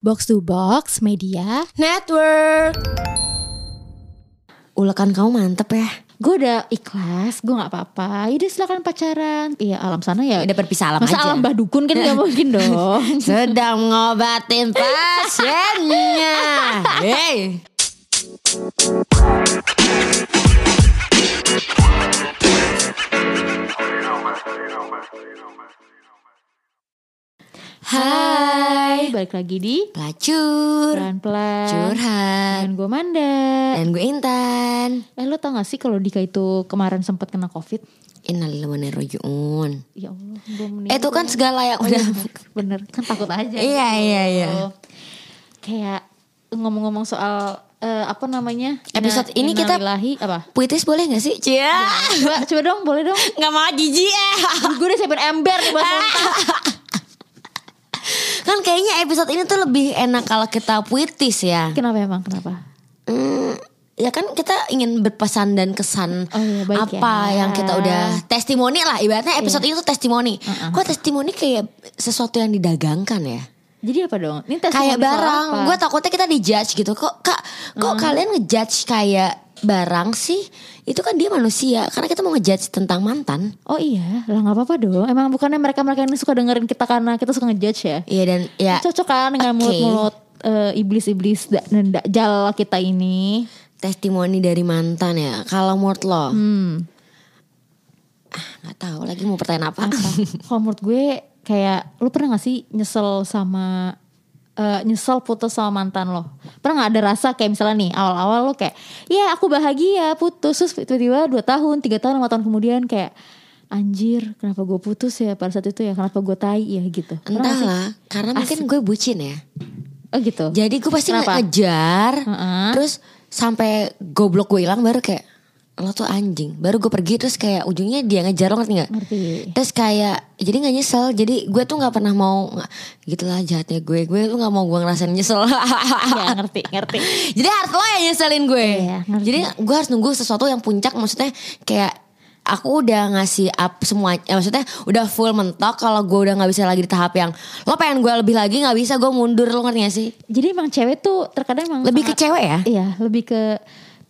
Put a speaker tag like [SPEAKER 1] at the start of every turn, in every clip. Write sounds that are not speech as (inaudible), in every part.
[SPEAKER 1] Box to Box Media
[SPEAKER 2] Network. Ulekan kamu mantep ya.
[SPEAKER 1] Gue udah ikhlas, gue gak apa-apa Yaudah silakan pacaran Iya alam sana ya
[SPEAKER 2] Udah berpisah alam
[SPEAKER 1] Masa
[SPEAKER 2] aja.
[SPEAKER 1] alam badukun kan gak mungkin (laughs) dong
[SPEAKER 2] Sedang ngobatin pasiennya. Hey. Hai.
[SPEAKER 1] Balik lagi di
[SPEAKER 2] Pelacur.
[SPEAKER 1] Pelan-pelan
[SPEAKER 2] Curhat.
[SPEAKER 1] Dan gue Manda
[SPEAKER 2] Dan gue Intan.
[SPEAKER 1] Eh lo tau gak sih kalau Dika itu kemarin sempat kena covid
[SPEAKER 2] Innalillahi.
[SPEAKER 1] Ya Allah
[SPEAKER 2] Eh, Itu kan segala yang (laughs) udah
[SPEAKER 1] Bener kan takut aja
[SPEAKER 2] Iya, iya, iya.
[SPEAKER 1] Oh. Kayak ngomong-ngomong soal eh, Apa namanya
[SPEAKER 2] Episode
[SPEAKER 1] Inna-
[SPEAKER 2] ini kita-
[SPEAKER 1] innalillahi, Apa
[SPEAKER 2] puitis boleh gak sih? Cia.
[SPEAKER 1] coba, coba dong boleh dong
[SPEAKER 2] Gak mau jijik eh.
[SPEAKER 1] Gue udah siapin ember nih buat (laughs)
[SPEAKER 2] Kan kayaknya episode ini tuh lebih enak kalau kita puitis ya.
[SPEAKER 1] Kenapa emang kenapa
[SPEAKER 2] Hmm, ya kan kita ingin berpesan dan kesan
[SPEAKER 1] Oh iya, baik
[SPEAKER 2] apa
[SPEAKER 1] ya.
[SPEAKER 2] yang kita udah testimoni lah ibaratnya episode ini tuh testimoni. Kok testimoni kayak sesuatu yang didagangkan ya?
[SPEAKER 1] Jadi apa dong ini
[SPEAKER 2] kayak barang. Gue takutnya kita dijudge gitu. Kok kak, kok kalian ngejudge kayak barang sih? Itu kan dia manusia. Karena kita mau ngejudge tentang mantan.
[SPEAKER 1] Oh iya lah gak apa-apa dong Emang bukannya mereka-mereka ini suka dengerin kita Karena kita suka ngejudge ya
[SPEAKER 2] Iya dan ya
[SPEAKER 1] Cocok kan dengan
[SPEAKER 2] Oke.
[SPEAKER 1] mulut-mulut eh, Iblis-iblis da- dan dakjal kita ini
[SPEAKER 2] testimoni dari mantan ya. Kalau menurut lo,
[SPEAKER 1] Hmm
[SPEAKER 2] nggak tahu lagi mau pertanyaan apa? (laughs)
[SPEAKER 1] Kalau menurut gue kayak lu pernah gak sih nyesel sama eh, nyesel putus sama mantan lo? Pernah gak ada rasa kayak misalnya nih awal-awal lo kayak ya aku bahagia putus terus tiba-tiba 2 tahun, 3 tahun, 5 tahun kemudian kayak anjir kenapa gue putus ya pada saat itu ya kenapa gue tai ya gitu. Pernah sih?
[SPEAKER 2] Entahlah, karena mungkin gue bucin ya.
[SPEAKER 1] Oh gitu.
[SPEAKER 2] Jadi gue pasti
[SPEAKER 1] Kenapa?
[SPEAKER 2] ngejar,
[SPEAKER 1] Heeh.
[SPEAKER 2] terus sampai goblok gue hilang baru kayak lo tuh anjing. Baru gue pergi terus kayak ujungnya dia ngejar lo ngerti nggak?
[SPEAKER 1] Ngerti.
[SPEAKER 2] Terus kayak jadi nggak nyesel. Jadi gue tuh nggak pernah mau nggak- gitulah jahatnya gue. Gue tuh nggak mau gue ngerasain nyesel. (laughs)
[SPEAKER 1] Iya ngerti, ngerti.
[SPEAKER 2] jadi harus lo yang nyeselin gue.
[SPEAKER 1] Iya, ngerti.
[SPEAKER 2] jadi gue harus nunggu sesuatu yang puncak. Maksudnya kayak aku udah ngasih up semua. Ya, maksudnya udah full mentok. Kalau gue udah nggak bisa lagi di tahap yang lo pengen gue lebih lagi nggak bisa. Gue mundur lo ngerti gak sih?
[SPEAKER 1] Jadi emang cewek tuh terkadang emang
[SPEAKER 2] Lebih ke
[SPEAKER 1] sangat-
[SPEAKER 2] cewek ya?
[SPEAKER 1] Iya, lebih ke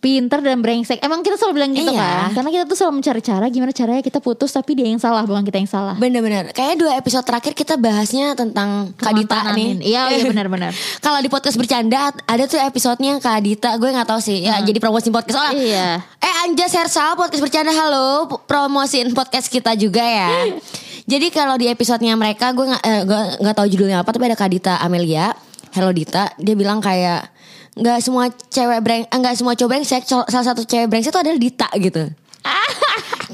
[SPEAKER 1] pinter dan brengsek. Emang kita selalu bilang gitu
[SPEAKER 2] Iya.
[SPEAKER 1] kan? Karena kita tuh selalu mencari cara gimana caranya kita putus tapi dia yang salah bukan kita yang salah.
[SPEAKER 2] Bener-bener. Kayaknya dua episode terakhir kita bahasnya tentang Kak Dita nih.
[SPEAKER 1] Iya, iya benar-benar. (laughs)
[SPEAKER 2] Kalau di podcast bercanda ada tuh episodenya Kak Dita. Gue nggak tahu sih. Ya jadi promosiin podcast. Oh,
[SPEAKER 1] Iya.
[SPEAKER 2] Eh Anjas Hersal podcast bercanda halo. Promosiin podcast kita juga ya. (laughs) jadi kalau di episodenya mereka gue nggak eh, gue nggak tahu judulnya apa tapi ada Kak Dita Amelia. Hello Dita. Dia bilang kayak nggak semua cewek breng eh, nggak semua cowok brengsek. Salah satu cewek brengsek itu adalah Dita gitu.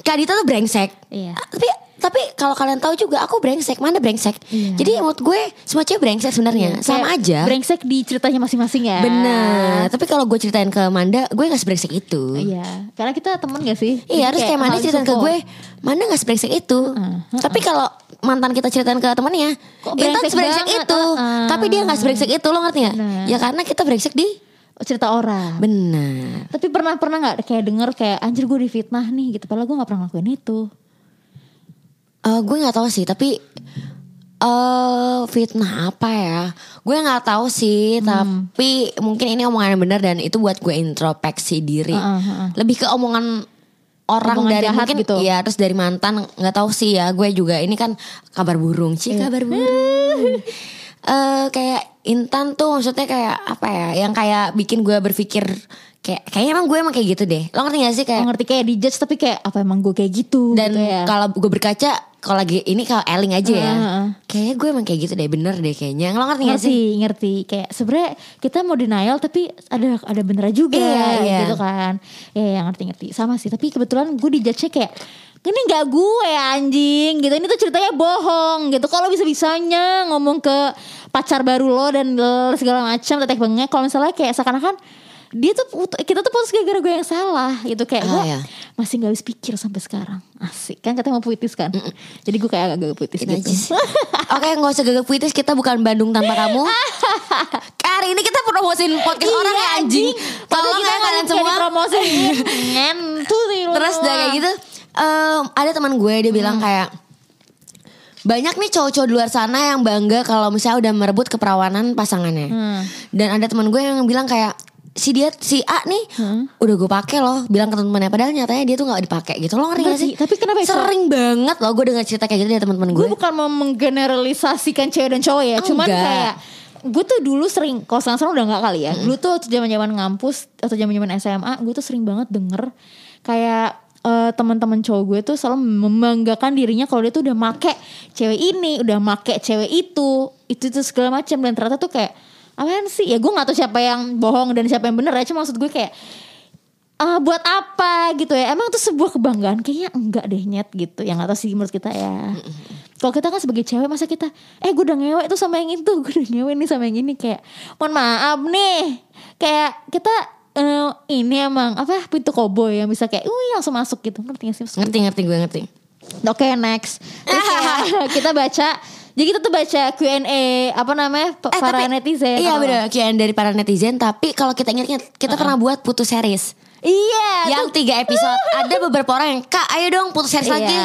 [SPEAKER 2] Kak Dita tuh brengsek.
[SPEAKER 1] Iya.
[SPEAKER 2] Tapi tapi kalau kalian tahu juga aku brengsek, mana brengsek.
[SPEAKER 1] Iya.
[SPEAKER 2] Jadi menurut gue semua cewek brengsek sebenarnya, sama
[SPEAKER 1] Kayak
[SPEAKER 2] aja.
[SPEAKER 1] Brengsek di ceritanya masing-masing ya.
[SPEAKER 2] Bener. Tapi kalau gue ceritain ke Manda, gue gak sebrengsek itu.
[SPEAKER 1] Iya. Karena kita temen gak sih?
[SPEAKER 2] Iya, harus kayak Manda
[SPEAKER 1] hal
[SPEAKER 2] ceritain ke gue, Manda gak sebrengsek itu. Tapi kalau mantan kita ceritain ke
[SPEAKER 1] Kok
[SPEAKER 2] Intan
[SPEAKER 1] brengsek
[SPEAKER 2] sebrengsek
[SPEAKER 1] banget,
[SPEAKER 2] itu.
[SPEAKER 1] uh-uh.
[SPEAKER 2] Tapi dia gak sebrengsek itu, lo ngerti. Ya karena kita brengsek di
[SPEAKER 1] cerita orang.
[SPEAKER 2] bener.
[SPEAKER 1] Tapi pernah pernah nggak kayak denger kayak anjir gue difitnah nih gitu. Padahal gue nggak pernah ngelakuin itu.
[SPEAKER 2] Eh, gue nggak tahu sih, tapi eh fitnah apa ya? Gue nggak tahu sih,
[SPEAKER 1] Hmm.
[SPEAKER 2] tapi mungkin ini omongan yang benar dan itu buat gue introspeksi diri.
[SPEAKER 1] Heeh, heeh.
[SPEAKER 2] Lebih ke omongan orang
[SPEAKER 1] Omongan
[SPEAKER 2] dari
[SPEAKER 1] jahat
[SPEAKER 2] mungkin
[SPEAKER 1] gitu.
[SPEAKER 2] ya terus dari mantan nggak tahu sih ya. Gue juga ini kan kabar burung sih,
[SPEAKER 1] Iya.
[SPEAKER 2] kabar burung. (laughs) Eh kayak Intan tuh maksudnya kayak apa ya? Yang kayak bikin gue berpikir kayak kayaknya emang gue emang kayak gitu deh. Lo ngerti gak sih kayak
[SPEAKER 1] Oh, ngerti kayak dijudge tapi kayak apa emang gue kayak gitu?
[SPEAKER 2] dan
[SPEAKER 1] gitu ya.
[SPEAKER 2] kalau gue berkaca kalau lagi ini kalau Eling aja ya
[SPEAKER 1] Heeh.
[SPEAKER 2] kayaknya gue emang kayak gitu deh. Bener deh kayaknya. Lo ngerti gak sih?
[SPEAKER 1] ngerti. Ngerti kayak sebenarnya kita mau denial tapi ada ada bener juga
[SPEAKER 2] Iya, iya.
[SPEAKER 1] gitu kan. Ya ngerti ngerti. Sama sih tapi kebetulan gue di judge kayak ini nggak gue anjing gitu. Ini tuh ceritanya bohong gitu. Kalau bisa bisanya ngomong ke pacar baru lo dan segala macam tetek bengek. Kalau misalnya kayak seakan-akan dia tuh kita tuh putus gara-gara gue yang salah gitu. Kayak
[SPEAKER 2] Ah,
[SPEAKER 1] gue
[SPEAKER 2] iya.
[SPEAKER 1] masih nggak habis pikir sampai sekarang. Asik. Kan katanya mau puitis kan? Jadi gue kayak agak puitis
[SPEAKER 2] Ini
[SPEAKER 1] gitu.
[SPEAKER 2] sih. Oke nggak usah gagap puitis kita bukan Bandung tanpa kamu. (laughs) Hari ini kita promosiin podcast orang ya anjing. Tolong ya kalian semua.
[SPEAKER 1] promosi. Ngentu sih lu
[SPEAKER 2] Terus udah kayak gitu. Em, Ada teman gue dia bilang kayak banyak nih cowok-cowok di luar sana yang bangga kalau misalnya udah merebut keperawanan pasangannya.
[SPEAKER 1] Hmm.
[SPEAKER 2] Dan ada teman gue yang bilang kayak si dia si A nih
[SPEAKER 1] Hmm.
[SPEAKER 2] udah gue pakai loh bilang ke teman-temannya padahal nyatanya dia tuh nggak dipakai gitu lo ngerti gak sih?
[SPEAKER 1] tapi kenapa ya,
[SPEAKER 2] sering banget loh gue dengar cerita kayak gitu dari teman-teman
[SPEAKER 1] gue
[SPEAKER 2] gue.
[SPEAKER 1] bukan mau menggeneralisasikan cewek dan cowok ya, cuman
[SPEAKER 2] Enggak.
[SPEAKER 1] kayak gue tuh dulu sering, kalau sekarang sekarang udah nggak kali ya. Dulu tuh zaman-zaman ngampus atau zaman-zaman SMA, gue tuh sering banget denger kayak eh, teman-teman cowok gue tuh selalu membanggakan dirinya kalau dia tuh udah make cewek ini, udah make cewek itu, itu tuh segala macam dan ternyata tuh kayak apaan sih? Ya gue nggak tahu siapa yang bohong dan siapa yang bener ya. Cuma maksud gue kayak ah buat apa? gitu ya. Emang itu sebuah kebanggaan? Kayaknya enggak deh nyet gitu. Yang nggak tahu sih menurut kita ya. Kalau kita kan sebagai cewek masa kita eh gue udah ngewe tuh sama yang itu (laughs) gue udah ngewe nih sama yang ini. Kayak mohon maaf nih. Kayak kita eh, ini emang apa pintu koboi yang bisa kayak wih langsung masuk gitu. Ngerti gak sih?
[SPEAKER 2] Ngerti ngerti gue ngerti.
[SPEAKER 1] Oke next. Terus (laughs) kita baca Jadi kita tuh baca Q&A Apa namanya
[SPEAKER 2] Eh,
[SPEAKER 1] Para
[SPEAKER 2] tapi-
[SPEAKER 1] netizen
[SPEAKER 2] Iya bener Kian dari para netizen. Tapi kalau kita ingat-ingat Kita pernah buat putus series
[SPEAKER 1] Iya
[SPEAKER 2] Yang tiga episode. (laughs) Ada beberapa orang yang Kak ayo dong putus series
[SPEAKER 1] Iya.
[SPEAKER 2] lagi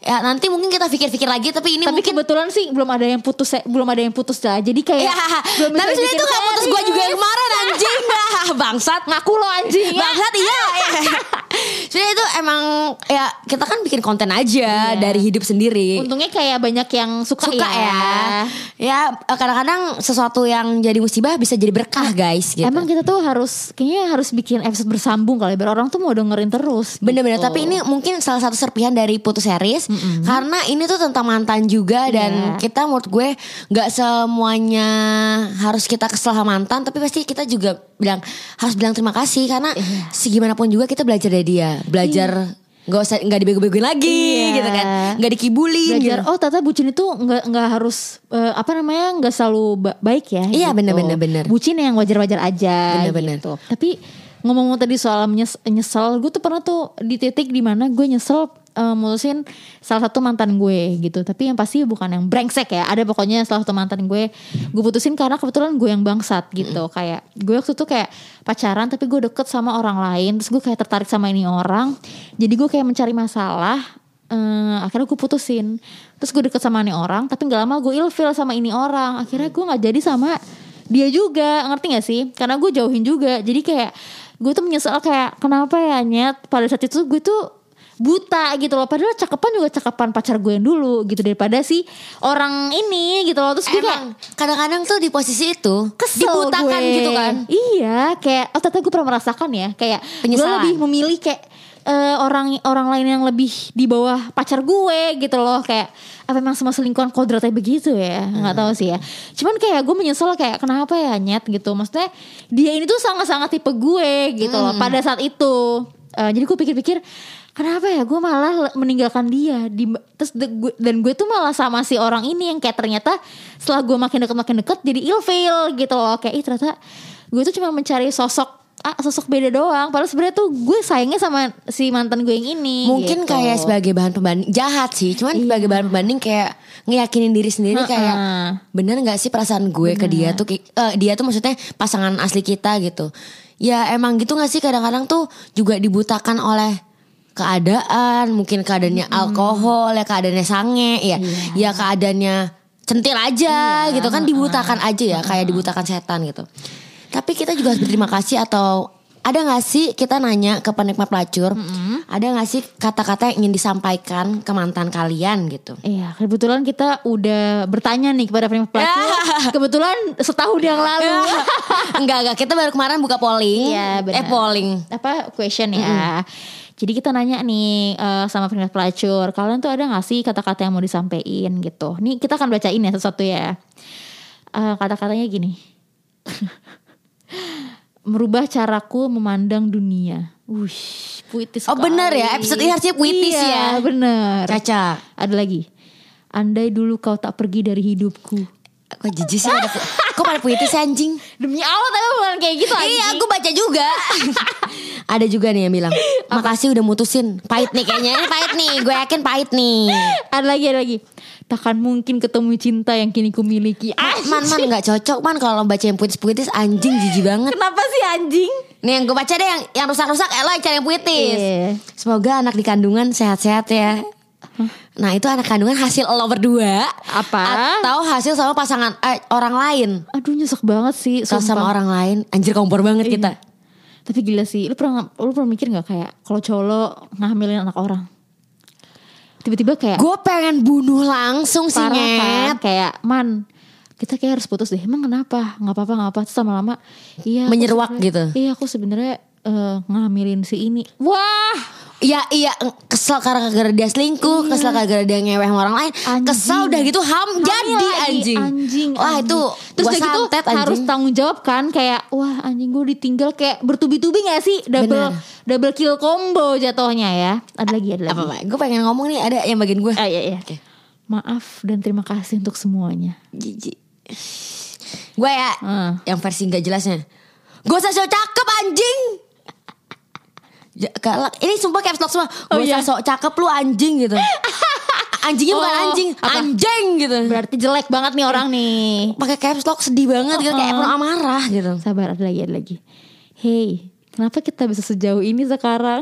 [SPEAKER 2] Ya nanti mungkin kita pikir-pikir lagi Tapi ini
[SPEAKER 1] Tapi
[SPEAKER 2] mungkin
[SPEAKER 1] kebetulan sih belum ada yang putus belum ada yang putus dah. Jadi kayak
[SPEAKER 2] Ya,
[SPEAKER 1] belum
[SPEAKER 2] tapi sebenarnya itu gak putus gue juga yang kemarin anjing. (laughs) Bangsat.
[SPEAKER 1] Ngaku lo anjing. Ya.
[SPEAKER 2] Bangsat (laughs) iya. Sebenarnya itu emang Ya kita kan bikin konten aja
[SPEAKER 1] Iya.
[SPEAKER 2] Dari hidup sendiri.
[SPEAKER 1] Untungnya kayak banyak yang suka,
[SPEAKER 2] Suka ya. Ya kadang-kadang Sesuatu yang jadi musibah Bisa jadi berkah guys gitu.
[SPEAKER 1] Emang kita tuh harus kayaknya harus bikin episode bersambung kali biar orang tuh mau dengerin terus.
[SPEAKER 2] Bener-bener
[SPEAKER 1] gitu.
[SPEAKER 2] Tapi ini mungkin salah satu serpihan dari putus series Karena ini tuh tentang mantan juga Dan
[SPEAKER 1] Iya.
[SPEAKER 2] kita menurut gue Gak semuanya harus kita kesel sama mantan Tapi pasti kita juga bilang Harus bilang terima kasih Karena
[SPEAKER 1] Iya.
[SPEAKER 2] segimanapun juga kita belajar dari dia Belajar nggak usah nggak dibego-begoin lagi
[SPEAKER 1] Iya.
[SPEAKER 2] gitu kan nggak dikibulin
[SPEAKER 1] belajar
[SPEAKER 2] gitu.
[SPEAKER 1] oh ternyata bucin itu nggak nggak harus eh, apa namanya nggak selalu ba- baik ya
[SPEAKER 2] Iya,
[SPEAKER 1] gitu.
[SPEAKER 2] bener, bener, bener.
[SPEAKER 1] bucin yang wajar-wajar aja
[SPEAKER 2] Bener, bener.
[SPEAKER 1] gitu tapi ngomong-ngomong tadi soal menyes- nyesel gue tuh pernah tuh di titik di mana gue nyesel eh, mutusin salah satu mantan gue gitu. Tapi yang pasti bukan yang brengsek ya ada pokoknya salah satu mantan gue gue putusin karena kebetulan gue yang bangsat gitu. Kayak gue waktu itu kayak pacaran tapi gue deket sama orang lain terus gue kayak tertarik sama ini orang. Jadi gue kayak mencari masalah eh, akhirnya gue putusin. Terus gue deket sama ini orang tapi nggak lama gue ilfil sama ini orang. Akhirnya gue nggak jadi sama dia juga ngerti gak sih? Karena gue jauhin juga. Jadi kayak gue tuh menyesal kayak kenapa ya nyet? Pada saat itu gue tuh buta gitu loh. Padahal cakepan juga cakepan pacar gue yang dulu gitu daripada si orang ini gitu loh. Terus gue kayak
[SPEAKER 2] kadang-kadang tuh di posisi itu
[SPEAKER 1] kesel
[SPEAKER 2] dibutakan
[SPEAKER 1] gue.
[SPEAKER 2] gitu kan?
[SPEAKER 1] Iya kayak oh ternyata gue pernah merasakan ya. Kayak gue
[SPEAKER 2] Penyesalan.
[SPEAKER 1] lebih memilih kayak eh, orang orang lain yang lebih di bawah pacar gue gitu loh. Kayak apa memang semua selingkuhan kodratnya begitu ya? Nggak tahu sih ya. Cuman kayak gue menyesal kayak kenapa ya nyet gitu. Maksudnya dia ini tuh sangat-sangat tipe gue gitu loh pada saat itu. Eh, jadi gue pikir-pikir kenapa ya gue malah meninggalkan dia? Di terus de- gue- dan gue tuh malah sama si orang ini yang kayak ternyata setelah gue makin deket makin deket jadi ilfeel gitu loh. Kayak ih ternyata gue tuh cuma mencari sosok ah sosok beda doang. Padahal sebenarnya tuh gue sayangnya sama si mantan gue yang ini
[SPEAKER 2] Mungkin
[SPEAKER 1] gitu.
[SPEAKER 2] kayak sebagai bahan pembanding jahat sih, cuman sebagai bahan pembanding kayak ngeyakinin diri sendiri kayak
[SPEAKER 1] Heeh.
[SPEAKER 2] bener nggak sih perasaan gue ke dia tuh kayak- eh, dia tuh maksudnya pasangan asli kita gitu. Ya emang gitu nggak sih? Kadang-kadang tuh juga dibutakan oleh keadaan, mungkin keadaannya alkohol, ya keadaannya sange, ya, ya keadaannya centil aja gitu kan dibutakan aja ya kayak dibutakan setan gitu. Tapi kita juga harus berterima kasih atau ada gak sih kita nanya ke penikmat pelacur, ada gak sih kata-kata yang ingin disampaikan ke mantan kalian gitu?
[SPEAKER 1] Iya, kebetulan kita udah bertanya nih kepada penerima pelacur. (laughs) kebetulan setahun yang lalu. (laughs)
[SPEAKER 2] enggak enggak, kita baru kemarin buka polling.
[SPEAKER 1] Iya, benar.
[SPEAKER 2] Eh polling.
[SPEAKER 1] apa question ya. Jadi kita nanya nih eh, sama penerima pelacur, kalian tuh ada gak sih kata-kata yang mau disampaikan gitu? Nih kita akan bacain ya satu-satu ya. Eh, kata-katanya gini. (laughs) Merubah caraku memandang dunia. Wush, puitis
[SPEAKER 2] Oh, bener ya, episode ini harusnya puitis
[SPEAKER 1] Iya,
[SPEAKER 2] ya.
[SPEAKER 1] bener.
[SPEAKER 2] Caca.
[SPEAKER 1] Ada lagi. Andai dulu kau tak pergi dari hidupku.
[SPEAKER 2] Kok jijik sih ada (laughs) Kok pada puitis anjing?
[SPEAKER 1] Demi Allah tapi bukan kayak gitu
[SPEAKER 2] Iya,
[SPEAKER 1] anjing.
[SPEAKER 2] aku baca juga. (laughs) ada juga nih yang bilang, "Makasih udah mutusin." Pahit nih kayaknya. Ini pahit nih, gue yakin pahit nih.
[SPEAKER 1] Ada lagi, ada lagi. Takkan mungkin ketemu cinta yang kini ku miliki. Ah,
[SPEAKER 2] Man, man nggak cocok man kalau baca yang puitis-puitis anjing jijik banget.
[SPEAKER 1] kenapa sih anjing?
[SPEAKER 2] Nih yang gue baca deh yang yang rusak-rusak Ella cari yang puitis.
[SPEAKER 1] Iya.
[SPEAKER 2] Semoga anak di kandungan sehat-sehat ya. Nah itu anak kandungan hasil lo berdua
[SPEAKER 1] Apa?
[SPEAKER 2] Atau hasil sama pasangan eh, orang lain
[SPEAKER 1] Aduh nyesek banget sih
[SPEAKER 2] Kalau sama orang lain Anjir kompor banget
[SPEAKER 1] Iya.
[SPEAKER 2] kita
[SPEAKER 1] Tapi gila sih Lu pernah lu pernah mikir gak kayak Kalau cowok lo ngehamilin anak orang Tiba-tiba kayak
[SPEAKER 2] Gue pengen bunuh langsung sih
[SPEAKER 1] kan? Kayak man kita kayak harus putus deh. Emang kenapa? Nggak apa-apa nggak apa terus lama-lama iya
[SPEAKER 2] Menyeruak gitu.
[SPEAKER 1] iya aku sebenarnya eh, ngehamilin si ini. Wah
[SPEAKER 2] Iya iya kesel karena gara dia selingkuh Kesel gara dia ngeweh sama orang lain
[SPEAKER 1] Iya. Anjing.
[SPEAKER 2] Kesel udah gitu ham
[SPEAKER 1] Hamil
[SPEAKER 2] jadi
[SPEAKER 1] lagi,
[SPEAKER 2] anjing
[SPEAKER 1] anjing
[SPEAKER 2] Wah
[SPEAKER 1] anjing.
[SPEAKER 2] itu
[SPEAKER 1] terus
[SPEAKER 2] gua
[SPEAKER 1] udah gitu
[SPEAKER 2] santet, anjing.
[SPEAKER 1] harus tanggung jawab kan kayak wah anjing gue ditinggal kayak bertubi-tubi gak sih double
[SPEAKER 2] Bener.
[SPEAKER 1] double kill combo jatuhnya ya ada lagi ada lagi
[SPEAKER 2] Apa Gue pengen ngomong nih ada yang bagian gue
[SPEAKER 1] Ah, iya, iya.
[SPEAKER 2] Oke.
[SPEAKER 1] maaf dan terima kasih untuk semuanya
[SPEAKER 2] Jijik Gue ya
[SPEAKER 1] Hmm.
[SPEAKER 2] Yang versi gak jelasnya Gue usah sok cakep anjing galak. Ini sumpah caps lock semua
[SPEAKER 1] Oh, iya.
[SPEAKER 2] sok cakep lu anjing gitu (laughs) Anjingnya bukan
[SPEAKER 1] Oh,
[SPEAKER 2] anjing
[SPEAKER 1] apa?
[SPEAKER 2] Anjing gitu
[SPEAKER 1] berarti jelek banget nih orang nih
[SPEAKER 2] pakai caps lock sedih banget gitu kayak
[SPEAKER 1] Uh-uh.
[SPEAKER 2] penuh amarah gitu
[SPEAKER 1] sabar ada lagi ada lagi hey kenapa kita bisa sejauh ini sekarang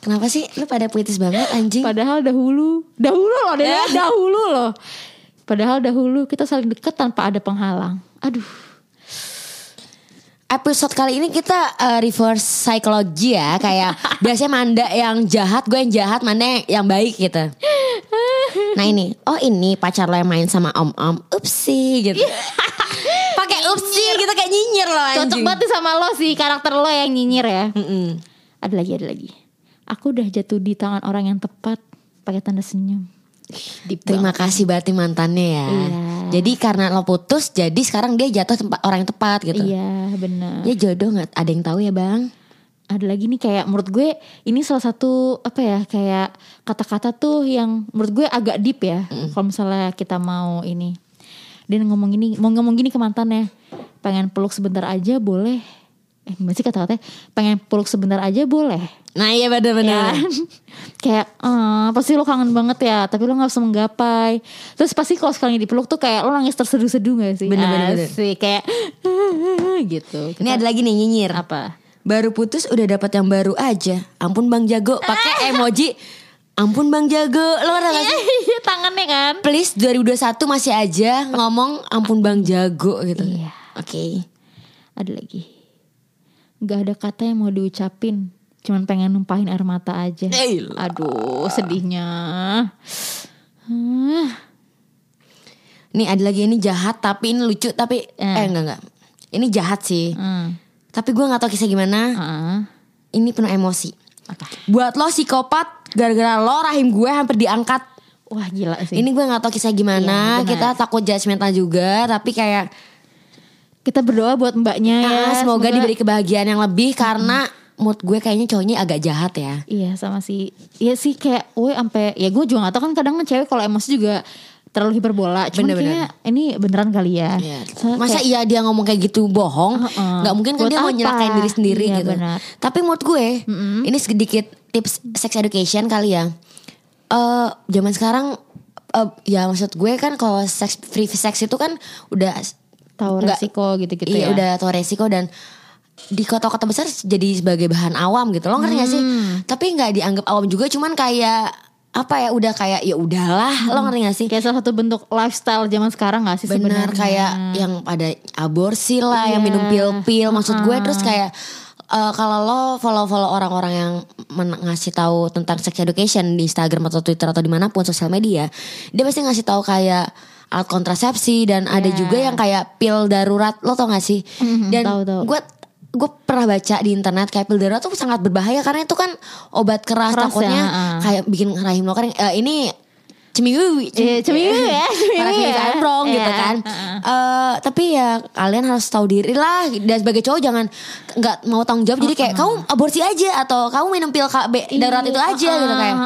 [SPEAKER 2] Kenapa sih lu pada puitis banget anjing
[SPEAKER 1] Padahal dahulu, dahulu loh, deh, (laughs) dahulu loh. Padahal dahulu kita saling dekat tanpa ada penghalang. Aduh,
[SPEAKER 2] episode kali ini kita uh, reverse psychology ya kayak (laughs) biasanya Manda yang jahat gue yang jahat Manda yang, baik gitu nah ini oh ini pacar lo yang main sama om om upsi gitu (laughs) pakai upsi gitu kayak nyinyir loh anjing
[SPEAKER 1] cocok banget sama lo sih karakter lo yang nyinyir ya.
[SPEAKER 2] Mm-mm.
[SPEAKER 1] Ada lagi, ada lagi. Aku udah jatuh di tangan orang yang tepat, pakai tanda senyum. Deep
[SPEAKER 2] terima
[SPEAKER 1] banget.
[SPEAKER 2] kasih berarti mantannya ya
[SPEAKER 1] Iya.
[SPEAKER 2] jadi karena lo putus jadi sekarang dia jatuh tempat orang yang tepat gitu
[SPEAKER 1] Iya, benar.
[SPEAKER 2] ya jodoh nggak ada yang tahu ya bang
[SPEAKER 1] Ada lagi nih kayak menurut gue ini salah satu apa ya kayak kata-kata tuh yang menurut gue agak deep ya. Kalau misalnya kita mau ini dia ngomong gini, mau ngomong gini ke mantannya, pengen peluk sebentar aja boleh. Eh gimana sih kata-katanya? Pengen peluk sebentar aja boleh.
[SPEAKER 2] nah iya benar-benar
[SPEAKER 1] Ya. (laughs) kayak eh, pasti lo kangen banget ya tapi lo gak bisa menggapai terus pasti kalau sekali dipeluk tuh kayak lo nangis terseduh-seduh gak sih
[SPEAKER 2] Bener, bener, bener.
[SPEAKER 1] Asik, kayak (laughs) gitu
[SPEAKER 2] ini ada lagi nih nyinyir
[SPEAKER 1] apa
[SPEAKER 2] Baru putus udah dapat yang baru aja. Ampun Bang Jago, pakai emoji. Ampun Bang Jago, lo ngerti gak sih? (laughs)
[SPEAKER 1] Iya tangannya kan
[SPEAKER 2] Please 2021 masih aja ngomong ampun Bang Jago gitu.
[SPEAKER 1] Iya.
[SPEAKER 2] Oke.
[SPEAKER 1] Ada lagi Gak ada kata yang mau diucapin Cuman pengen numpahin air mata aja
[SPEAKER 2] Elah.
[SPEAKER 1] Aduh sedihnya Hah,
[SPEAKER 2] Nih ada lagi ini jahat tapi ini lucu tapi
[SPEAKER 1] Eh.
[SPEAKER 2] eh enggak enggak. Ini jahat sih.
[SPEAKER 1] hmm.
[SPEAKER 2] Tapi gue nggak tahu kisah gimana.
[SPEAKER 1] Ah,
[SPEAKER 2] Ini penuh emosi.
[SPEAKER 1] Apa?
[SPEAKER 2] Buat lo psikopat gara-gara lo rahim gue hampir diangkat.
[SPEAKER 1] Wah gila sih
[SPEAKER 2] Ini gue nggak tahu kisah gimana.
[SPEAKER 1] Iya.
[SPEAKER 2] Kita takut judgmental juga tapi kayak
[SPEAKER 1] Kita berdoa buat mbaknya ya
[SPEAKER 2] ah, semoga, diberi kebahagiaan yang lebih karena mood gue kayaknya cowoknya agak jahat ya.
[SPEAKER 1] Iya sama si Iya sih kayak Woi sampai Ya gue juga gak tau kan kadang kan cewek kalau emosi juga Terlalu hiperbola Cuman
[SPEAKER 2] Bener-bener.
[SPEAKER 1] kayaknya Ini beneran kali ya
[SPEAKER 2] Iya.
[SPEAKER 1] Soalnya
[SPEAKER 2] Masa
[SPEAKER 1] kayak-
[SPEAKER 2] iya dia ngomong kayak gitu bohong?
[SPEAKER 1] Heeh.
[SPEAKER 2] Nggak mungkin kan
[SPEAKER 1] Buat
[SPEAKER 2] dia mau
[SPEAKER 1] apa?
[SPEAKER 2] nyelakain diri sendiri
[SPEAKER 1] Iya,
[SPEAKER 2] gitu.
[SPEAKER 1] benar.
[SPEAKER 2] Tapi menurut gue, ini sedikit tips sex education kali ya. Eh zaman sekarang, eh, ya maksud gue kan kalau sex free sex itu kan udah
[SPEAKER 1] Tahu resiko gitu-gitu
[SPEAKER 2] iya
[SPEAKER 1] ya
[SPEAKER 2] udah tahu resiko dan di kota-kota besar jadi sebagai bahan awam gitu. Lo ngerti gak sih?
[SPEAKER 1] Hmm.
[SPEAKER 2] Tapi nggak dianggap awam juga, cuman kayak apa ya? Udah kayak ya udahlah. Lo ngerti gak sih?
[SPEAKER 1] Kayak salah satu bentuk lifestyle zaman sekarang gak sih
[SPEAKER 2] Benar
[SPEAKER 1] sebenarnya
[SPEAKER 2] kayak yang pada aborsi lah, yang
[SPEAKER 1] Iya.
[SPEAKER 2] minum pil-pil. Maksud gue terus kayak eh, kalau lo follow-follow orang-orang yang ngasih tahu tentang sex education di Instagram atau Twitter atau di mana pun sosial media, dia pasti ngasih tahu kayak alat kontrasepsi dan ada
[SPEAKER 1] Iya.
[SPEAKER 2] juga yang kayak pil darurat. Lo tau gak sih?
[SPEAKER 1] Mhm,
[SPEAKER 2] Dan gue gue pernah baca di internet kayak pil darurat tuh sangat berbahaya karena itu kan obat keras,
[SPEAKER 1] Keras
[SPEAKER 2] takutnya
[SPEAKER 1] ya, ah.
[SPEAKER 2] kayak bikin rahim lo kering. Eh, ini cemiwi,
[SPEAKER 1] Iya, cemiwi ya, (laughs) cemiwi ya.
[SPEAKER 2] Sampong gitu
[SPEAKER 1] Iya,
[SPEAKER 2] kan. Eh, tapi ya kalian harus tahu diri lah dan sebagai cowok jangan nggak mau tanggung jawab jadi kayak kamu aborsi aja atau kamu minum pil KB darurat itu aja gitu kayak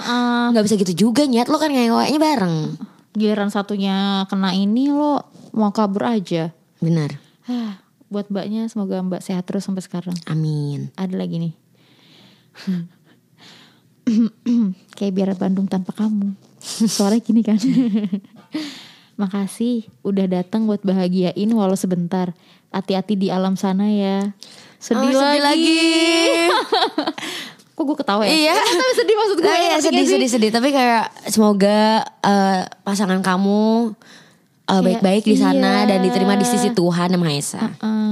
[SPEAKER 2] nggak bisa gitu juga nyet lo kan ngeweknya bareng
[SPEAKER 1] Giliran satunya kena ini lo Mau kabur aja.
[SPEAKER 2] Benar.
[SPEAKER 1] Hah, Buat mbaknya semoga mbak sehat terus sampai sekarang.
[SPEAKER 2] Amin.
[SPEAKER 1] Ada lagi nih. (clears throat) Kayak biar Bandung tanpa kamu. Suaranya gini kan. (laughs) Makasih udah datang buat bahagiain walau sebentar. Hati-hati di alam sana ya. Sedih,
[SPEAKER 2] Oh, sedih
[SPEAKER 1] lagi, (laughs) Kok gue ketawa ya?
[SPEAKER 2] Iya.
[SPEAKER 1] Tapi sedih maksud gue.
[SPEAKER 2] Nah, iya sedih
[SPEAKER 1] sih?
[SPEAKER 2] sedih sedih tapi kayak semoga eh, pasangan kamu eh,
[SPEAKER 1] Kayak,
[SPEAKER 2] baik-baik di sana
[SPEAKER 1] iya.
[SPEAKER 2] dan diterima di sisi Tuhan yang Maha Esa.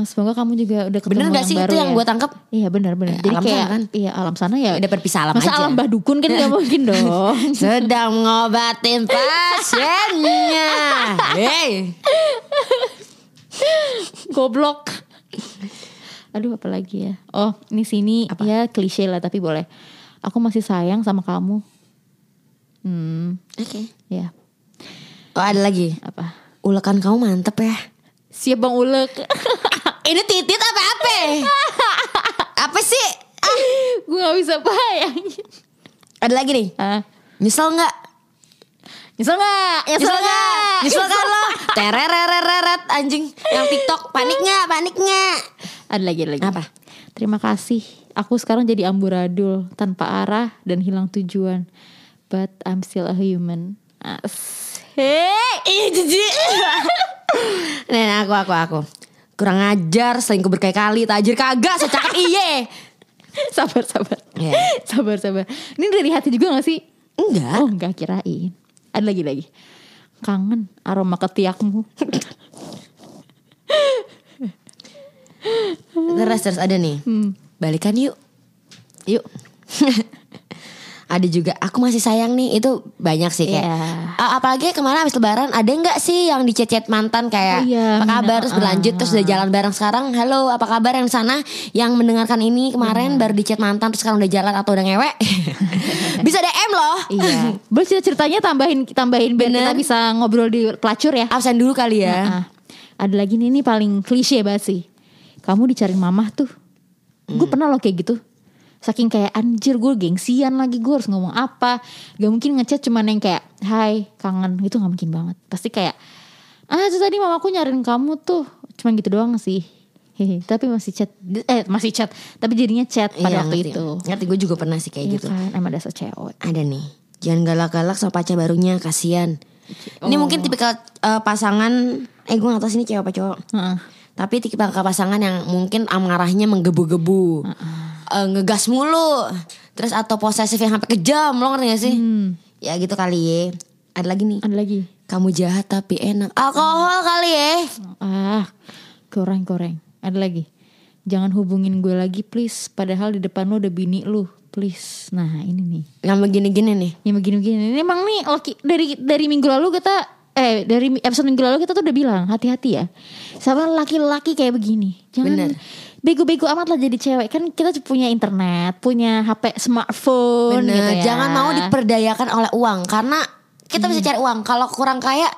[SPEAKER 1] Semoga kamu juga udah ketemu
[SPEAKER 2] Bener gak sih
[SPEAKER 1] baru
[SPEAKER 2] itu yang
[SPEAKER 1] ya.
[SPEAKER 2] gue tangkap?
[SPEAKER 1] Iya benar benar.
[SPEAKER 2] Ya,
[SPEAKER 1] Jadi
[SPEAKER 2] alam
[SPEAKER 1] kayak
[SPEAKER 2] sana kan?
[SPEAKER 1] iya alam sana ya.
[SPEAKER 2] Udah berpisah alam
[SPEAKER 1] Masa
[SPEAKER 2] aja.
[SPEAKER 1] alam badukun kan gak (laughs) mungkin dong. (laughs)
[SPEAKER 2] Sedang ngobatin pasiennya. (laughs) Hey.
[SPEAKER 1] Goblok. Aduh apalagi ya. Oh ini sini ya klise lah tapi boleh. Aku masih sayang sama kamu. Hmm
[SPEAKER 2] Oke.
[SPEAKER 1] ya
[SPEAKER 2] Oh ada lagi.
[SPEAKER 1] apa?
[SPEAKER 2] Ulekan kamu mantep ya.
[SPEAKER 1] Siap bang ulek. (laughs)
[SPEAKER 2] Ini titit apa apa? apa sih?
[SPEAKER 1] gue gak bisa bayangin.
[SPEAKER 2] Ada lagi nih.
[SPEAKER 1] Ah,
[SPEAKER 2] Nyesel nggak?
[SPEAKER 1] nyesel gak? Nyesel,
[SPEAKER 2] Nyesel
[SPEAKER 1] gak?
[SPEAKER 2] nggak? Nyesel kan lo? Tererereret anjing. Yang TikTok panik nggak? Panik nggak?
[SPEAKER 1] Ada lagi ada lagi.
[SPEAKER 2] Apa?
[SPEAKER 1] Terima kasih. Aku sekarang jadi amburadul tanpa arah dan hilang tujuan. But I'm still a human.
[SPEAKER 2] Ih jijik. (laughs) Nih aku aku aku. Kurang ajar, selingkuh berkali-kali, tajir kagak, secakap iye. (laughs)
[SPEAKER 1] sabar sabar.
[SPEAKER 2] Iya.
[SPEAKER 1] Sabar sabar. Ini dari hati juga gak sih?
[SPEAKER 2] Enggak.
[SPEAKER 1] Oh enggak kirain. Ada lagi lagi. Kangen aroma ketiakmu. (laughs)
[SPEAKER 2] Terus terus ada nih. Balikan yuk.
[SPEAKER 1] Yuk. (laughs)
[SPEAKER 2] ada juga aku masih sayang nih itu banyak sih kayak. A- apalagi kemarin habis lebaran ada nggak sih yang di chat mantan kayak
[SPEAKER 1] Oh iya,
[SPEAKER 2] apa kabar terus
[SPEAKER 1] ah.
[SPEAKER 2] berlanjut terus udah jalan bareng sekarang halo apa kabar yang sana yang mendengarkan ini kemarin baru di chat mantan terus sekarang udah jalan atau udah ngewek (laughs) bisa DM loh
[SPEAKER 1] Iya. (laughs) Boleh cerita ceritanya tambahin tambahin biar
[SPEAKER 2] Bener.
[SPEAKER 1] kita bisa ngobrol di pelacur ya.
[SPEAKER 2] absen dulu kali ya
[SPEAKER 1] Nah, ada lagi nih, ini paling klise banget sih. Kamu dicariin mamah tuh. Gue pernah loh kayak gitu. Saking kayak anjir gue gengsian lagi gue harus ngomong apa. Gak mungkin ngechat cuman yang kayak hai kangen itu gak mungkin banget. Pasti kayak ah itu tadi mamaku nyariin kamu tuh. Cuman gitu doang sih. Hehe, tapi masih chat eh masih chat tapi jadinya chat pada
[SPEAKER 2] Iya,
[SPEAKER 1] waktu
[SPEAKER 2] ngerti.
[SPEAKER 1] itu.
[SPEAKER 2] ngerti gue juga pernah sih kayak
[SPEAKER 1] Iya
[SPEAKER 2] gitu
[SPEAKER 1] kan, emang dasar cewek.
[SPEAKER 2] ada nih jangan galak-galak sama pacar barunya kasihan ini mungkin tipikal eh, pasangan eh gue gak tau sih ini cewek apa cowok
[SPEAKER 1] Heeh.
[SPEAKER 2] Tapi tipikal pasangan yang mungkin amarahnya menggebu-gebu. Eh, ngegas mulu. Terus atau posesif yang sampai kejam. Lo ngerti gak sih? Ya gitu kali ya. Ada lagi nih.
[SPEAKER 1] Ada lagi.
[SPEAKER 2] Kamu jahat tapi enak. Alkohol kali ya.
[SPEAKER 1] Ah, goreng-goreng. Ada lagi. Jangan hubungin gue lagi please. Padahal di depan lu udah bini lu. Please. Nah ini nih.
[SPEAKER 2] Yang begini-gini nih.
[SPEAKER 1] Yang begini-begini. Ini emang nih laki, dari dari minggu lalu kita eh dari episode minggu lalu kita tuh udah bilang hati-hati ya sama laki-laki kayak begini. Jangan bego-bego amat lah jadi cewek kan kita punya internet, punya HP smartphone
[SPEAKER 2] Bener.
[SPEAKER 1] gitu ya.
[SPEAKER 2] Jangan mau diperdayakan oleh uang. Karena kita bisa cari uang. Kalau kurang kaya,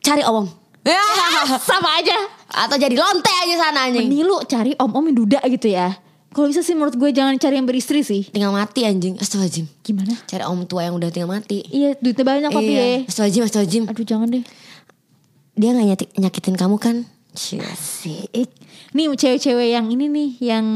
[SPEAKER 2] cari om. Ya. (laughs)
[SPEAKER 1] sama aja.
[SPEAKER 2] Atau jadi lonte aja sana anjing.
[SPEAKER 1] Mending lu cari om-om yang duda gitu ya. Kalau bisa sih menurut gue jangan cari yang beristri sih.
[SPEAKER 2] Tinggal mati anjing. Astagfirullahaladzim.
[SPEAKER 1] Gimana?
[SPEAKER 2] Cari om tua yang udah tinggal mati.
[SPEAKER 1] Iya duitnya banyak tapi ya.
[SPEAKER 2] Iya. Astagfirullahaladzim, astagfirullahaladzim.
[SPEAKER 1] Aduh jangan deh.
[SPEAKER 2] Dia gak nyati- nyakitin kamu kan?
[SPEAKER 1] Asik. Nih cewek-cewek yang ini nih yang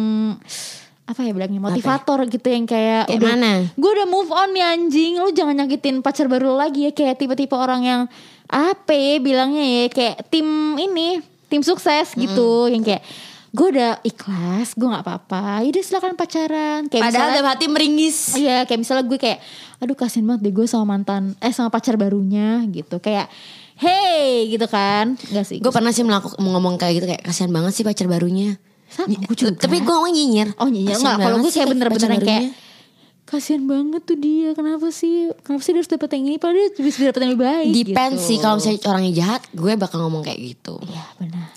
[SPEAKER 1] apa ya bilangnya motivator gitu yang kayak
[SPEAKER 2] Kayak mana?
[SPEAKER 1] Gue udah move on nih anjing. Lu jangan nyakitin pacar baru lagi ya kayak tipe-tipe orang yang apa ya bilangnya ya kayak tim ini tim sukses gitu yang kayak gue udah ikhlas gue nggak apa-apa yaudah silakan pacaran kayak
[SPEAKER 2] Padahal
[SPEAKER 1] misalnya-
[SPEAKER 2] dalam hati meringis.
[SPEAKER 1] Iya kayak misalnya gue kayak Aduh kasian banget deh gue sama mantan Eh sama pacar barunya gitu Kayak Hey gitu kan Gak sih
[SPEAKER 2] Gue pernah sih melakukan ngomong kayak gitu kayak kasihan banget sih pacar barunya.
[SPEAKER 1] Sama gue juga
[SPEAKER 2] Tapi gue ngomong nyinyir.
[SPEAKER 1] Oh nyinyir
[SPEAKER 2] Kasihan
[SPEAKER 1] Enggak kalau gue kayak bener-bener kayak. Kasian banget tuh dia Kenapa sih Kenapa sih dia harus dapet yang ini Padahal dia bisa dapet yang lebih baik
[SPEAKER 2] Depends
[SPEAKER 1] gitu.
[SPEAKER 2] sih kalau misalnya orangnya jahat, gue bakal ngomong kayak gitu.
[SPEAKER 1] Iya benar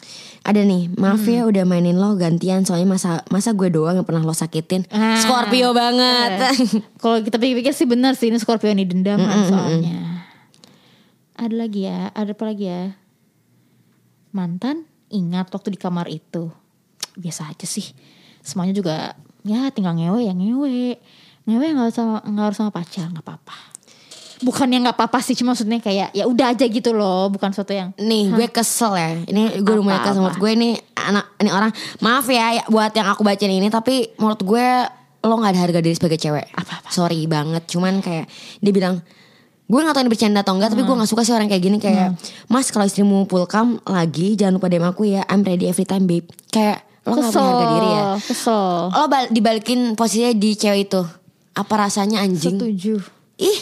[SPEAKER 2] Ada nih, maaf
[SPEAKER 1] Hmm.
[SPEAKER 2] ya udah mainin lo gantian soalnya masa masa gue doang yang pernah lo sakitin.
[SPEAKER 1] Ah.
[SPEAKER 2] Scorpio banget.
[SPEAKER 1] Kalau kita pikir-pikir sih benar sih Ini Scorpio ini dendam kan soalnya Ada lagi ya Ada apa lagi ya Mantan Ingat waktu di kamar itu Biasa aja sih Semuanya juga Ya tinggal ngewe ya ngewe Ngewe gak harus sama, nggak harus sama pacar nggak apa-apa Bukannya nggak apa-apa sih Cuma maksudnya kayak Ya udah aja gitu loh Bukan sesuatu yang
[SPEAKER 2] Nih gue kesel ya. Ini gue
[SPEAKER 1] Apa,
[SPEAKER 2] kesel menurut
[SPEAKER 1] apa?
[SPEAKER 2] gue ini anak ini orang. Maaf ya ya, buat yang aku bacain ini Tapi menurut gue Lo gak ada harga diri sebagai cewek.
[SPEAKER 1] Apa-apa?
[SPEAKER 2] Sorry banget Cuman kayak Dia bilang Gue gak tau ini bercanda atau enggak Tapi
[SPEAKER 1] Hmm.
[SPEAKER 2] gue gak suka sih orang kayak gini. Kayak Mas kalau istrimu pulkam lagi Jangan lupa DM aku ya. I'm ready every time babe. Kayak Lo gak punya harga diri ya?
[SPEAKER 1] Kesel.
[SPEAKER 2] Lo bal- dibalikin posisinya di cewek itu. Apa rasanya anjing?
[SPEAKER 1] Setuju.
[SPEAKER 2] Ih,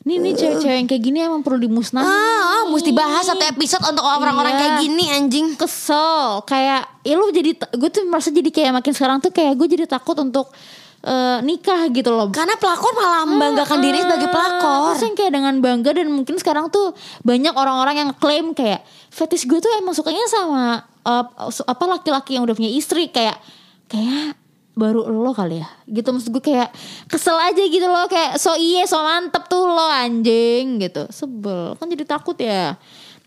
[SPEAKER 1] Nih nih cewek-cewek yang kayak gini emang perlu dimusnahin.
[SPEAKER 2] ah, mesti bahas satu episode untuk orang-orang
[SPEAKER 1] Iya.
[SPEAKER 2] kayak gini anjing.
[SPEAKER 1] kesel kayak ya lu jadi gue tuh merasa jadi kayak makin sekarang tuh kayak gue jadi takut untuk eh, nikah gitu loh
[SPEAKER 2] Karena pelakor malah membanggakan diri sebagai pelakor.
[SPEAKER 1] Terus yang kayak dengan bangga dan mungkin sekarang tuh banyak orang-orang yang klaim kayak fetish gue tuh emang sukanya sama su- apa laki-laki yang udah punya istri kayak kayak baru lo kali ya. Gitu maksud gue kayak kesel aja gitu loh kayak so iye so mantep tuh lo anjing gitu. Sebel kan jadi takut ya.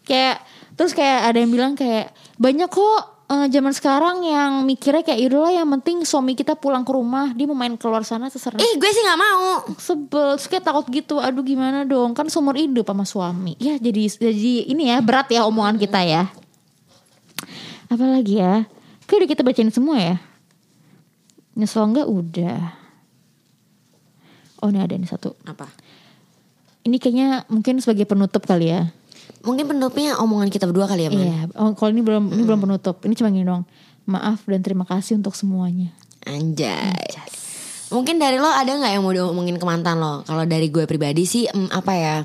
[SPEAKER 1] Kayak terus kayak ada yang bilang kayak banyak kok eh, zaman sekarang yang mikirnya kayak lah yang penting suami kita pulang ke rumah dia mau main keluar sana terserah.
[SPEAKER 2] Ih, gue sih nggak mau.
[SPEAKER 1] sebel terus kayak takut gitu aduh gimana dong kan seumur hidup sama suami. Ya jadi jadi ini ya berat ya omongan kita ya. Apalagi ya? Kayak udah kita bacain semua ya nyesel enggak udah oh ini ada nih satu
[SPEAKER 2] Apa?
[SPEAKER 1] ini kayaknya mungkin sebagai penutup kali ya
[SPEAKER 2] Mungkin penutupnya omongan kita berdua kali ya, Man.
[SPEAKER 1] iya oh, kalau ini belum ini belum penutup ini cuma gini dong maaf dan terima kasih untuk semuanya
[SPEAKER 2] Anjay. Mungkin dari lo ada nggak yang mau diomongin ke mantan lo? Kalau dari gue pribadi sih mm, apa ya?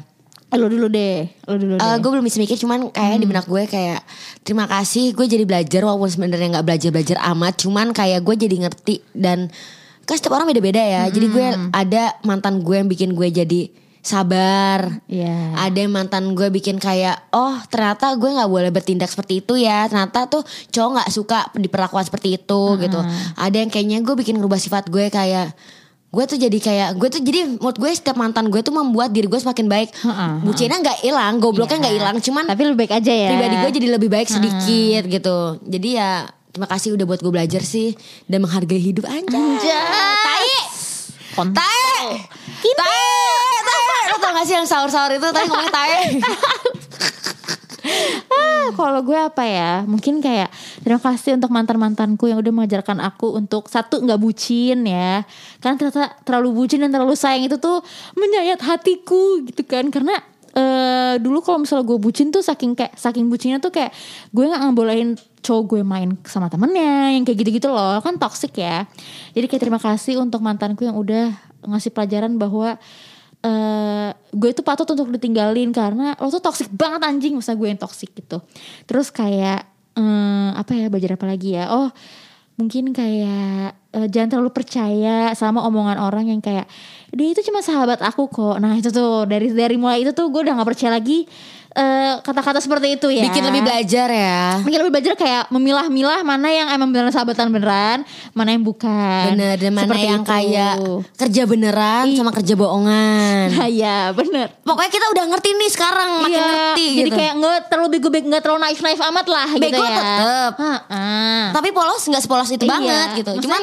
[SPEAKER 1] Eh, lo dulu deh lo dulu deh.
[SPEAKER 2] Eh, gue belum bisa mikir cuman kayak di benak gue kayak terima kasih gue jadi belajar walaupun sebenarnya nggak belajar belajar amat cuman kayak gue jadi ngerti dan kan setiap orang beda beda ya. Jadi gue ada mantan gue yang bikin gue jadi sabar.
[SPEAKER 1] Iya.
[SPEAKER 2] ada yang mantan gue bikin kayak oh ternyata gue nggak boleh bertindak seperti itu ya. Ternyata tuh cowok nggak suka diperlakukan seperti itu gitu. Ada yang kayaknya gue bikin ngerubah sifat gue kayak gue tuh jadi kayak gue tuh jadi menurut gue setiap mantan gue tuh membuat diri gue semakin baik.
[SPEAKER 1] Heeh,
[SPEAKER 2] bucinnya nggak hilang gobloknya nggak hilang cuman
[SPEAKER 1] tapi lebih baik aja ya.
[SPEAKER 2] pribadi gue jadi lebih baik sedikit gitu. Jadi ya terima kasih udah buat gue belajar sih dan menghargai hidup anjay. Tai.
[SPEAKER 1] Kontol.
[SPEAKER 2] tai. Tai tai. Lo tau gak sih yang sahur-sahur itu? Tadi ngomongnya tai (laughs)
[SPEAKER 1] Ah, kalau gue apa ya? Mungkin kayak terima kasih untuk mantan-mantanku yang udah mengajarkan aku untuk satu nggak bucin ya. Karena ternyata terlalu bucin dan terlalu sayang itu tuh menyayat hatiku gitu kan. Karena eh dulu kalau misalnya gue bucin tuh saking kayak saking bucinnya tuh kayak gue nggak ngebolehin cowok gue main sama temennya yang kayak gitu-gitu loh kan toxic ya jadi kayak terima kasih untuk mantanku yang udah ngasih pelajaran bahwa eh gue itu patut untuk ditinggalin karena lo tuh toxic banget anjing. Masa gue yang toxic gitu. Terus kayak eh, apa ya belajar apa lagi ya? Oh mungkin kayak eh, jangan terlalu percaya sama omongan orang yang kayak dia itu cuma sahabat aku kok nah itu tuh dari dari mulai itu tuh gue udah nggak percaya lagi eh, kata-kata seperti itu ya
[SPEAKER 2] bikin lebih belajar ya
[SPEAKER 1] Mungkin lebih belajar kayak memilah-milah mana yang emang beneran sahabatan beneran, mana yang bukan.
[SPEAKER 2] bener dan mana
[SPEAKER 1] Seperti
[SPEAKER 2] yang
[SPEAKER 1] itu.
[SPEAKER 2] kayak kerja beneran sama kerja bohongan
[SPEAKER 1] Nah, (laughs) ya bener.
[SPEAKER 2] pokoknya kita udah ngerti nih sekarang makin
[SPEAKER 1] Iya,
[SPEAKER 2] ngerti
[SPEAKER 1] jadi
[SPEAKER 2] gitu
[SPEAKER 1] kayak nggak terlalu bego nggak terlalu naif naif amat lah gitu
[SPEAKER 2] Bego
[SPEAKER 1] ya.
[SPEAKER 2] tetep.
[SPEAKER 1] Ha-ha.
[SPEAKER 2] tapi polos nggak sepolos itu
[SPEAKER 1] Iya,
[SPEAKER 2] banget gitu cuman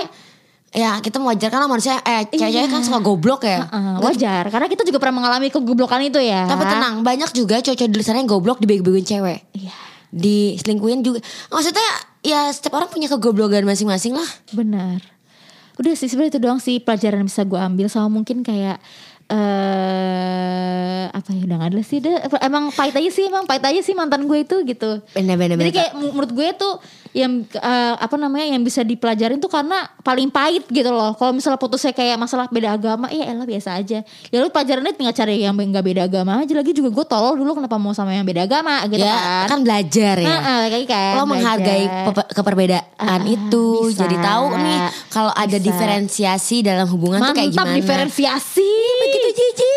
[SPEAKER 2] ya kita mewajarkan lah manusia eh cewek-cewek kan suka goblok ya
[SPEAKER 1] Ha-ha, wajar karena kita juga pernah mengalami kegoblokan itu ya.
[SPEAKER 2] Tapi tenang, banyak juga cowok-cowok di sana yang goblok dibego-begoin cewek.
[SPEAKER 1] Iya,
[SPEAKER 2] Diselingkuhin juga. Maksudnya ya setiap orang punya kegoblokan masing-masing lah.
[SPEAKER 1] benar. Udah sih sebenarnya itu doang sih pelajaran yang bisa gue ambil sama mungkin kayak eh apa ya udah gak ada sih deh emang pahit aja sih emang pahit aja sih mantan gue itu gitu
[SPEAKER 2] Bener-bener.
[SPEAKER 1] Jadi kayak menurut gue tuh yang eh, apa namanya yang bisa dipelajarin tuh karena paling pahit gitu loh. Kalau misalnya putusnya kayak masalah beda agama, ya elah biasa aja. Ya lu pelajarannya tinggal cari yang nggak beda agama aja. Lagi juga gue tolol dulu kenapa mau sama yang beda agama gitu
[SPEAKER 2] ya
[SPEAKER 1] kan.
[SPEAKER 2] kan belajar ya.
[SPEAKER 1] Heeh, kayak kan.
[SPEAKER 2] Lo menghargai pe- keperbedaan
[SPEAKER 1] Ah,
[SPEAKER 2] itu,
[SPEAKER 1] bisa.
[SPEAKER 2] jadi tahu nih kalau ada
[SPEAKER 1] Bisa.
[SPEAKER 2] diferensiasi dalam hubungan tuh kayak
[SPEAKER 1] Mantap
[SPEAKER 2] gimana.
[SPEAKER 1] diferensiasi.
[SPEAKER 2] Begitu Cici.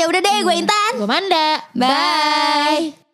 [SPEAKER 2] Ya udah deh, gue Intan.
[SPEAKER 1] Gue Manda.
[SPEAKER 2] Bye.